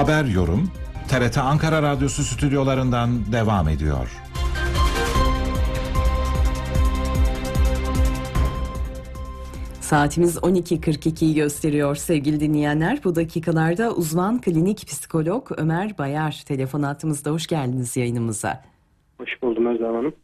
Haber yorum TRT Ankara Radyosu stüdyolarından devam ediyor. Saatimiz 12.42'yi gösteriyor sevgili dinleyenler. Bu dakikalarda uzman klinik psikolog Ömer Bayar telefon attığımızda hoş geldiniz yayınımıza. Hoş buldum Özlem Hanım.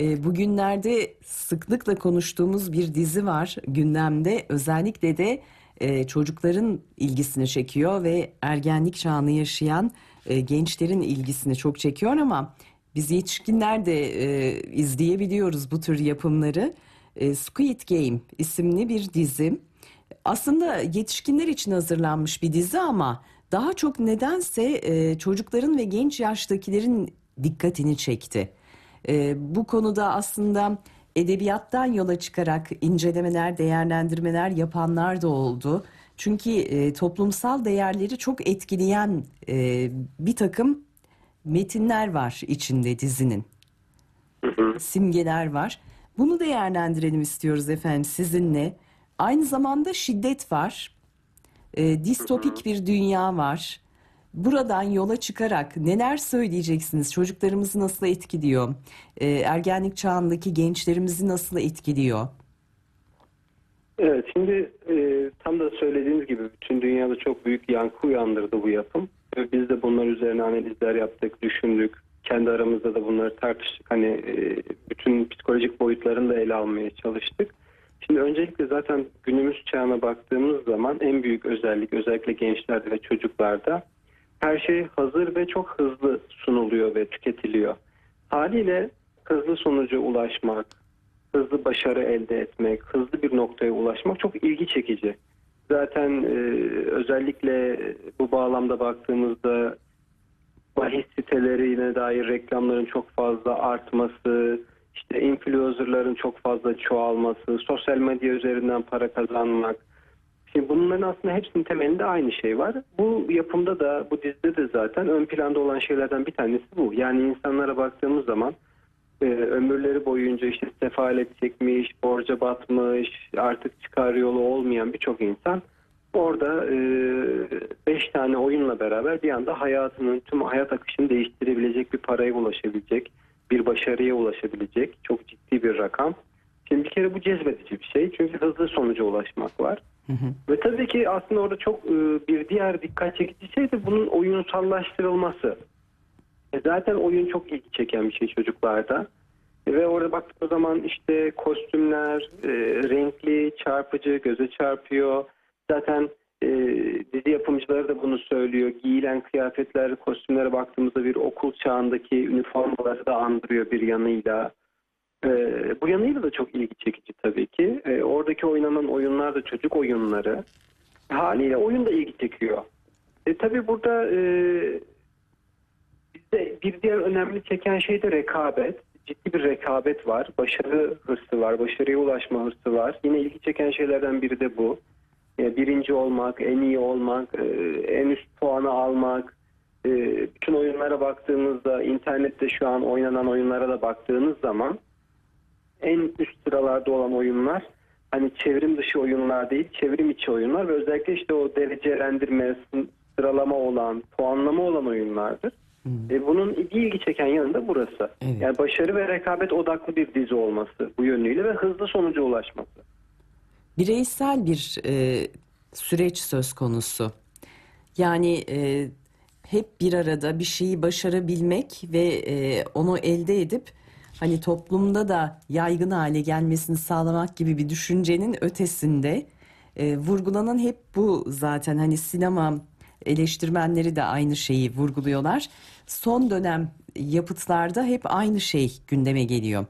E, bugünlerde sıklıkla konuştuğumuz bir dizi var gündemde. Özellikle de e, çocukların ilgisini çekiyor ve ergenlik çağını yaşayan e, gençlerin ilgisini çok çekiyor ama biz yetişkinler de e, izleyebiliyoruz bu tür yapımları. E, Squid Game isimli bir dizi. Aslında yetişkinler için hazırlanmış bir dizi ama daha çok nedense e, çocukların ve genç yaştakilerin dikkatini çekti. E, bu konuda aslında edebiyattan yola çıkarak incelemeler, değerlendirmeler yapanlar da oldu. Çünkü e, toplumsal değerleri çok etkileyen e, bir takım metinler var içinde dizinin. Simgeler var. Bunu değerlendirelim istiyoruz efendim sizinle. Aynı zamanda şiddet var. E, distopik bir dünya var. Buradan yola çıkarak neler söyleyeceksiniz? Çocuklarımızı nasıl etkiliyor? E, ergenlik çağındaki gençlerimizi nasıl etkiliyor? Evet şimdi e, tam da söylediğiniz gibi bütün dünyada çok büyük yankı uyandırdı bu yapım. Ve biz de bunlar üzerine analizler yaptık, düşündük. Kendi aramızda da bunları tartıştık. Hani e, bütün psikolojik boyutlarını da ele almaya çalıştık. Şimdi öncelikle zaten günümüz çağına baktığımız zaman en büyük özellik özellikle gençlerde ve çocuklarda her şey hazır ve çok hızlı sunuluyor ve tüketiliyor. Haliyle hızlı sonuca ulaşmak, hızlı başarı elde etmek, hızlı bir noktaya ulaşmak çok ilgi çekici. Zaten e, özellikle bu bağlamda baktığımızda bahis sitelerine dair reklamların çok fazla artması, işte influencerların çok fazla çoğalması, sosyal medya üzerinden para kazanmak. Şimdi bunların aslında hepsinin temelinde aynı şey var. Bu yapımda da, bu dizide de zaten ön planda olan şeylerden bir tanesi bu. Yani insanlara baktığımız zaman e, ömürleri boyunca işte sefalet çekmiş, borca batmış, artık çıkar yolu olmayan birçok insan orada 5 e, tane oyunla beraber bir anda hayatının tüm hayat akışını değiştirebilecek bir paraya ulaşabilecek, bir başarıya ulaşabilecek çok ciddi bir rakam. Şimdi bir kere bu cezbedici bir şey çünkü hızlı sonuca ulaşmak var. Hı hı. Ve tabii ki aslında orada çok e, bir diğer dikkat çekici şey de bunun oyunsallaştırılması. E zaten oyun çok ilgi çeken bir şey çocuklarda. Ve orada baktığımız zaman işte kostümler e, renkli, çarpıcı, göze çarpıyor. Zaten e, dizi yapımcıları da bunu söylüyor. Giyilen kıyafetler, kostümlere baktığımızda bir okul çağındaki üniformaları da andırıyor bir yanıyla. E, bu yanıyla da çok ilgi çekici tabii ki. E, oradaki oynanan oyunlar da çocuk oyunları. Haliyle oyun da ilgi çekiyor. E, tabii burada e, bizde bir diğer önemli çeken şey de rekabet. Ciddi bir rekabet var. Başarı hırsı var. Başarıya ulaşma hırsı var. Yine ilgi çeken şeylerden biri de bu. Yani birinci olmak, en iyi olmak, e, en üst puanı almak. E, bütün oyunlara baktığımızda, internette şu an oynanan oyunlara da baktığınız zaman en üst sıralarda olan oyunlar hani çevrim dışı oyunlar değil, çevrim içi oyunlar ve özellikle işte o derecelendirme, sıralama olan, puanlama olan oyunlardır. Hmm. E, bunun ilgi çeken yanında burası. Evet. Yani başarı ve rekabet odaklı bir dizi olması bu yönüyle ve hızlı sonuca ulaşması. Bireysel bir e, süreç söz konusu. Yani e, hep bir arada bir şeyi başarabilmek ve e, onu elde edip hani toplumda da yaygın hale gelmesini sağlamak gibi bir düşüncenin ötesinde e, vurgulanan hep bu zaten hani sinema eleştirmenleri de aynı şeyi vurguluyorlar. Son dönem yapıtlarda hep aynı şey gündeme geliyor.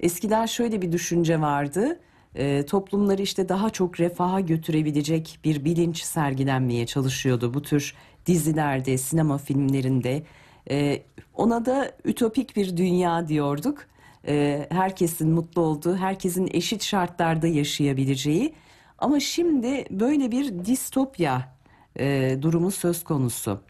Eskiden şöyle bir düşünce vardı. E, toplumları işte daha çok refaha götürebilecek bir bilinç sergilenmeye çalışıyordu bu tür dizilerde, sinema filmlerinde. E, ona da ütopik bir dünya diyorduk. E, herkesin mutlu olduğu, herkesin eşit şartlarda yaşayabileceği. Ama şimdi böyle bir distopya e, durumu söz konusu.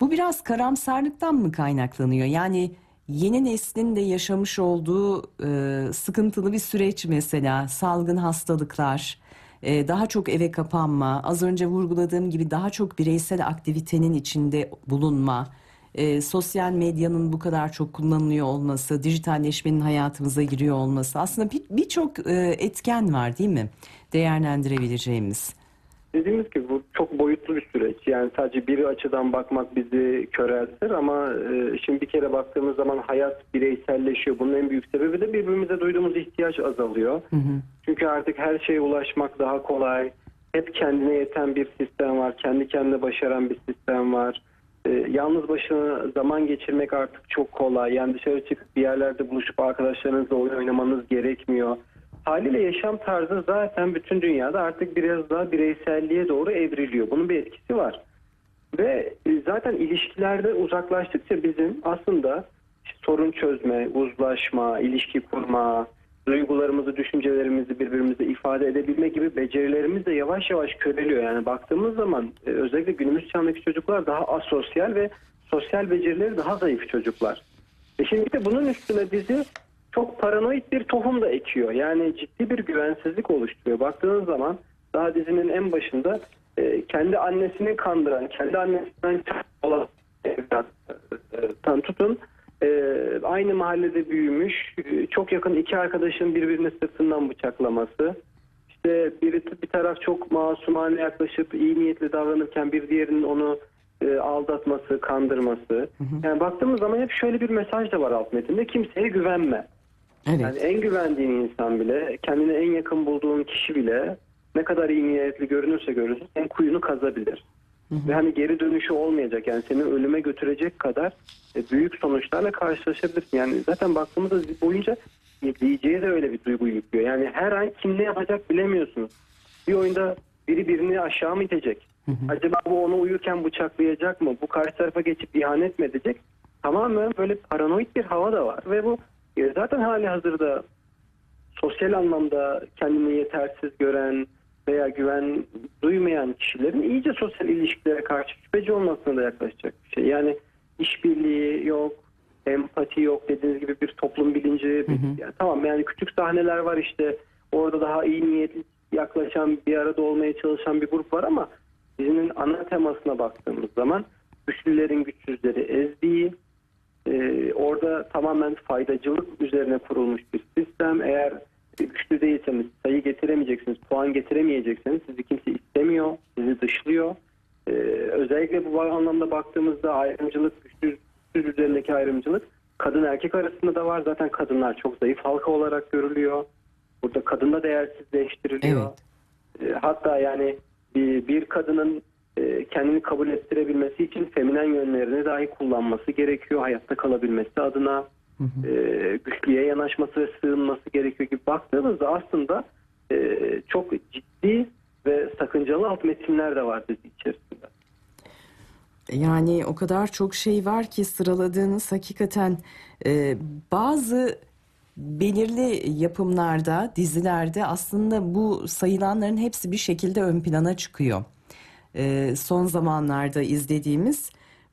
Bu biraz karamsarlıktan mı kaynaklanıyor? Yani yeni neslin de yaşamış olduğu e, sıkıntılı bir süreç mesela salgın hastalıklar, e, daha çok eve kapanma, az önce vurguladığım gibi daha çok bireysel aktivitenin içinde bulunma, e, sosyal medyanın bu kadar çok kullanılıyor olması, dijitalleşmenin hayatımıza giriyor olması aslında bir- birçok e, etken var değil mi? Değerlendirebileceğimiz. Dediğimiz gibi bu çok boyutlu bir süreç. Yani sadece bir açıdan bakmak bizi köreltir ama e, şimdi bir kere baktığımız zaman hayat bireyselleşiyor. Bunun en büyük sebebi de birbirimize duyduğumuz ihtiyaç azalıyor. Çünkü artık her şeye ulaşmak daha kolay. Hep kendine yeten bir sistem var. Kendi kendine başaran bir sistem var. E, yalnız başına zaman geçirmek artık çok kolay. Yani dışarı çıkıp bir yerlerde buluşup arkadaşlarınızla oyun oynamanız gerekmiyor. Haliyle yaşam tarzı zaten bütün dünyada artık biraz daha bireyselliğe doğru evriliyor. Bunun bir etkisi var. Ve e, zaten ilişkilerde uzaklaştıkça bizim aslında sorun çözme, uzlaşma, ilişki kurma, duygularımızı, düşüncelerimizi birbirimize ifade edebilme gibi becerilerimiz de yavaş yavaş köreliyor. Yani baktığımız zaman e, özellikle günümüz çağındaki çocuklar daha asosyal ve sosyal becerileri daha zayıf çocuklar. E şimdi de bunun üstüne dizi çok paranoid bir tohum da ekiyor. Yani ciddi bir güvensizlik oluşturuyor. Baktığınız zaman daha dizinin en başında e, kendi annesini kandıran, kendi annesinden olan evlattan tutun e, aynı mahallede büyümüş, e, çok yakın iki arkadaşın birbirini sırtından bıçaklaması, işte biri bir taraf çok masumane yaklaşıp iyi niyetli davranırken bir diğerinin onu e, aldatması, kandırması. Yani baktığımız zaman hep şöyle bir mesaj da var alt metinde. Kimseye güvenme. Evet. Yani en güvendiğin insan bile, kendine en yakın bulduğun kişi bile ne kadar iyi niyetli görünürse görünsün senin kuyunu kazabilir. Ve hani geri dönüşü olmayacak yani seni ölüme götürecek kadar e, büyük sonuçlarla karşılaşabilirsin. Yani zaten baktığımızda boyunca izleyiciye de öyle bir duygu yüklüyor. Yani her an kim ne yapacak bilemiyorsunuz. Bir oyunda biri birini aşağı mı itecek? Acaba bu onu uyurken bıçaklayacak mı? Bu karşı tarafa geçip ihanet mi edecek? Tamamen böyle paranoid bir hava da var ve bu e, zaten hali hazırda sosyal anlamda kendini yetersiz gören veya güven duymayan kişilerin iyice sosyal ilişkilere karşı şüpheci olmasına da yaklaşacak bir şey. Yani işbirliği yok, empati yok dediğiniz gibi bir toplum bilinci. bir- yani tamam yani küçük sahneler var işte orada daha iyi niyetli yaklaşan bir arada olmaya çalışan bir grup var ama dizinin ana temasına baktığımız zaman güçlülerin güçsüzleri ezdiği, ee, orada tamamen faydacılık üzerine kurulmuş bir sistem. Eğer güçlü değilseniz, sayı getiremeyeceksiniz, puan getiremeyecekseniz sizi kimse istemiyor, sizi dışlıyor. Ee, özellikle bu anlamda baktığımızda ayrımcılık, güçlü güçsüz üzerindeki ayrımcılık kadın erkek arasında da var. Zaten kadınlar çok zayıf halka olarak görülüyor. Burada kadın da değersizleştiriliyor. Evet. E, Hatta yani bir, bir kadının e, kendini kabul ettirebilmesi için feminen yönlerini dahi kullanması gerekiyor. Hayatta kalabilmesi adına e, güçlüye yanaşması ve sığınması gerekiyor gibi baktığınızda aslında e, çok ciddi ve sakıncalı alt metinler de var dizi içerisinde. Yani o kadar çok şey var ki sıraladığınız hakikaten e, bazı belirli yapımlarda, dizilerde aslında bu sayılanların hepsi bir şekilde ön plana çıkıyor. E, son zamanlarda izlediğimiz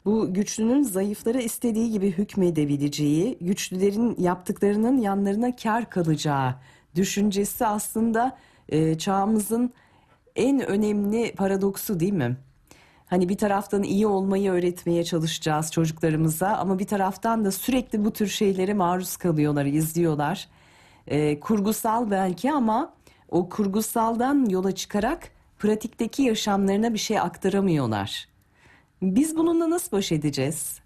bu güçlünün zayıflara istediği gibi hükmedebileceği, güçlülerin yaptıklarının yanlarına kar kalacağı düşüncesi aslında e, çağımızın en önemli paradoksu değil mi? Hani bir taraftan iyi olmayı öğretmeye çalışacağız çocuklarımıza ama bir taraftan da sürekli bu tür şeylere maruz kalıyorlar, izliyorlar. Ee, kurgusal belki ama o kurgusaldan yola çıkarak pratikteki yaşamlarına bir şey aktaramıyorlar. Biz bununla nasıl baş edeceğiz?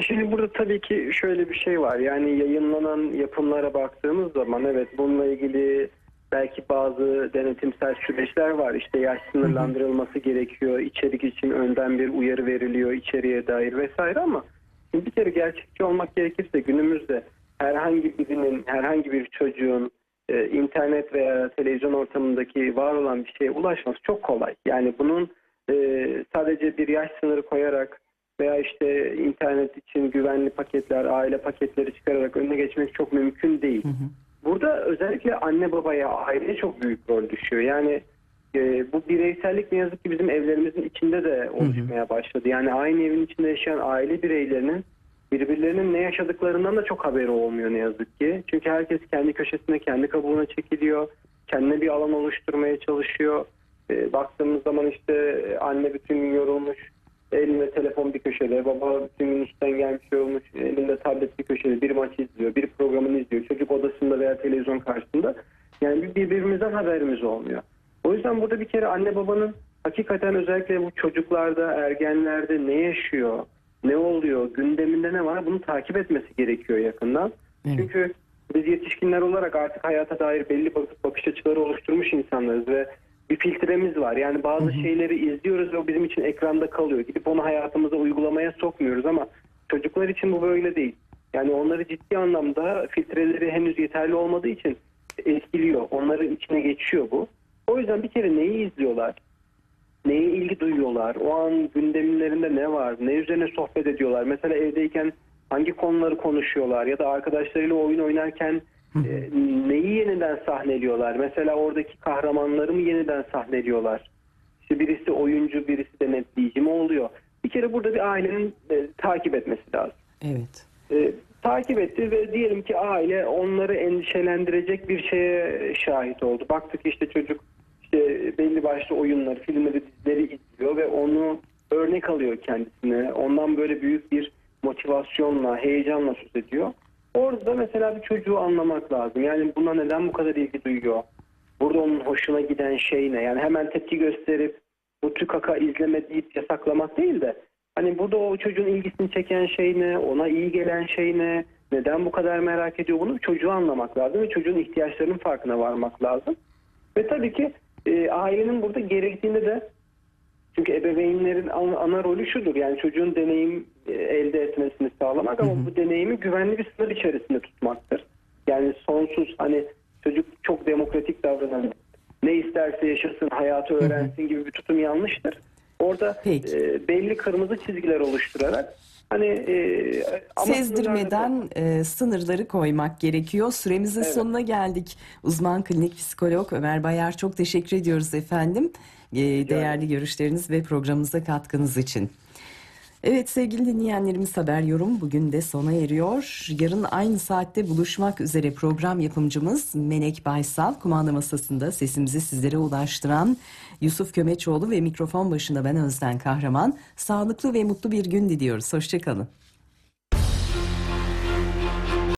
Şimdi burada tabii ki şöyle bir şey var. Yani yayınlanan yapımlara baktığımız zaman evet bununla ilgili belki bazı denetimsel süreçler var. İşte yaş sınırlandırılması gerekiyor. İçerik için önden bir uyarı veriliyor içeriye dair vesaire ama şimdi bir kere gerçekçi olmak gerekirse günümüzde herhangi birinin, herhangi bir çocuğun e, internet veya televizyon ortamındaki var olan bir şeye ulaşması çok kolay. Yani bunun e, sadece bir yaş sınırı koyarak veya işte internet için güvenli paketler, aile paketleri çıkararak önüne geçmek çok mümkün değil. Burada özellikle anne babaya, aileye çok büyük rol düşüyor. Yani e, bu bireysellik ne yazık ki bizim evlerimizin içinde de oluşmaya başladı. Yani aynı evin içinde yaşayan aile bireylerinin birbirlerinin ne yaşadıklarından da çok haberi olmuyor ne yazık ki. Çünkü herkes kendi köşesine, kendi kabuğuna çekiliyor. kendine bir alan oluşturmaya çalışıyor. E, baktığımız zaman işte e, anne bütün gün yorulmuş, elinde telefon bir köşede, baba bütün gün üstten gelmiş yorulmuş, elinde tablet bir köşede, bir maç izliyor, bir programını izliyor, çocuk odasında veya televizyon karşısında. Yani bir- birbirimizden haberimiz olmuyor. O yüzden burada bir kere anne babanın hakikaten özellikle bu çocuklarda, ergenlerde ne yaşıyor, ne oluyor, gündeminde ne var bunu takip etmesi gerekiyor yakından. Evet. Çünkü biz yetişkinler olarak artık hayata dair belli bak- bakış açıları oluşturmuş insanlarız ve bir filtremiz var. Yani bazı şeyleri izliyoruz ve o bizim için ekranda kalıyor. Gidip onu hayatımıza uygulamaya sokmuyoruz ama çocuklar için bu böyle değil. Yani onları ciddi anlamda filtreleri henüz yeterli olmadığı için etkiliyor. Onların içine geçiyor bu. O yüzden bir kere neyi izliyorlar? Neye ilgi duyuyorlar? O an gündemlerinde ne var? Ne üzerine sohbet ediyorlar? Mesela evdeyken hangi konuları konuşuyorlar? Ya da arkadaşlarıyla oyun oynarken e, neyi yeniden sahneliyorlar? Mesela oradaki kahramanları mı yeniden sahneliyorlar? İşte birisi oyuncu, birisi denetleyici mi oluyor? Bir kere burada bir ailenin e, takip etmesi lazım. Evet. E, takip etti ve diyelim ki aile onları endişelendirecek bir şeye şahit oldu. Baktık işte çocuk işte belli başlı oyunları, filmleri, dizileri izliyor ve onu örnek alıyor kendisine. Ondan böyle büyük bir motivasyonla, heyecanla söz ediyor. Orada mesela bir çocuğu anlamak lazım. Yani buna neden bu kadar ilgi duyuyor? Burada onun hoşuna giden şey ne? Yani hemen tepki gösterip bu tükaka izleme deyip yasaklamak değil de hani burada o çocuğun ilgisini çeken şey ne? Ona iyi gelen şey ne? Neden bu kadar merak ediyor bunu? Çocuğu anlamak lazım ve çocuğun ihtiyaçlarının farkına varmak lazım. Ve tabii ki e, ailenin burada gerektiğinde de çünkü ebeveynlerin ana, ana rolü şudur. Yani çocuğun deneyim e, elde etmesini sağlamak ama bu deneyimi güvenli bir sınır içerisinde tutmaktır. Yani sonsuz hani çocuk çok demokratik davranır. Ne isterse yaşasın, hayatı öğrensin gibi bir tutum yanlıştır. Orada Peki. e, belli kırmızı çizgiler oluşturarak hani e, ama Sezdirmeden e, sınırları koymak gerekiyor. Süremizin Evet. sonuna geldik. Uzman klinik psikolog Ömer Bayar çok teşekkür ediyoruz efendim. E, değerli görüşleriniz ve programımıza katkınız için. Evet sevgili dinleyenlerimiz haber yorum bugün de sona eriyor. Yarın aynı saatte buluşmak üzere program yapımcımız Melek Baysal kumanda masasında sesimizi sizlere ulaştıran Yusuf Kömeçoğlu ve mikrofon başında ben Özden Kahraman. Sağlıklı ve mutlu bir gün diliyoruz. Hoşçakalın.